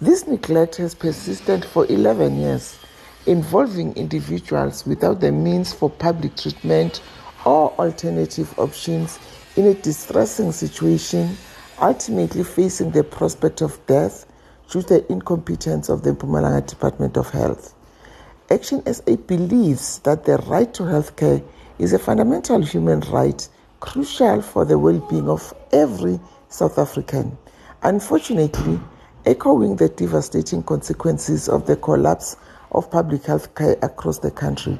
This neglect has persisted for 11 years, involving individuals without the means for public treatment or alternative options in a distressing situation, ultimately facing the prospect of death due to the incompetence of the Mpumalanga Department of Health. ActionSA believes that the right to health care is a fundamental human right crucial for the well-being of every South African. Unfortunately, echoing the devastating consequences of the collapse of public health care across the country,